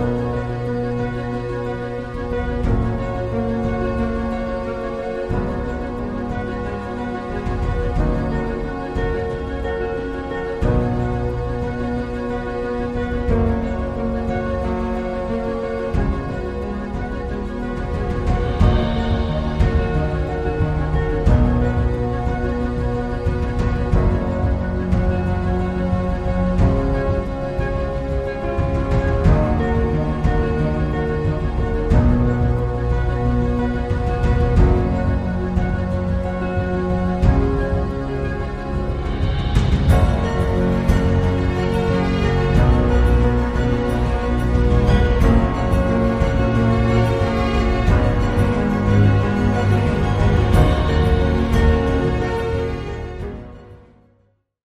Música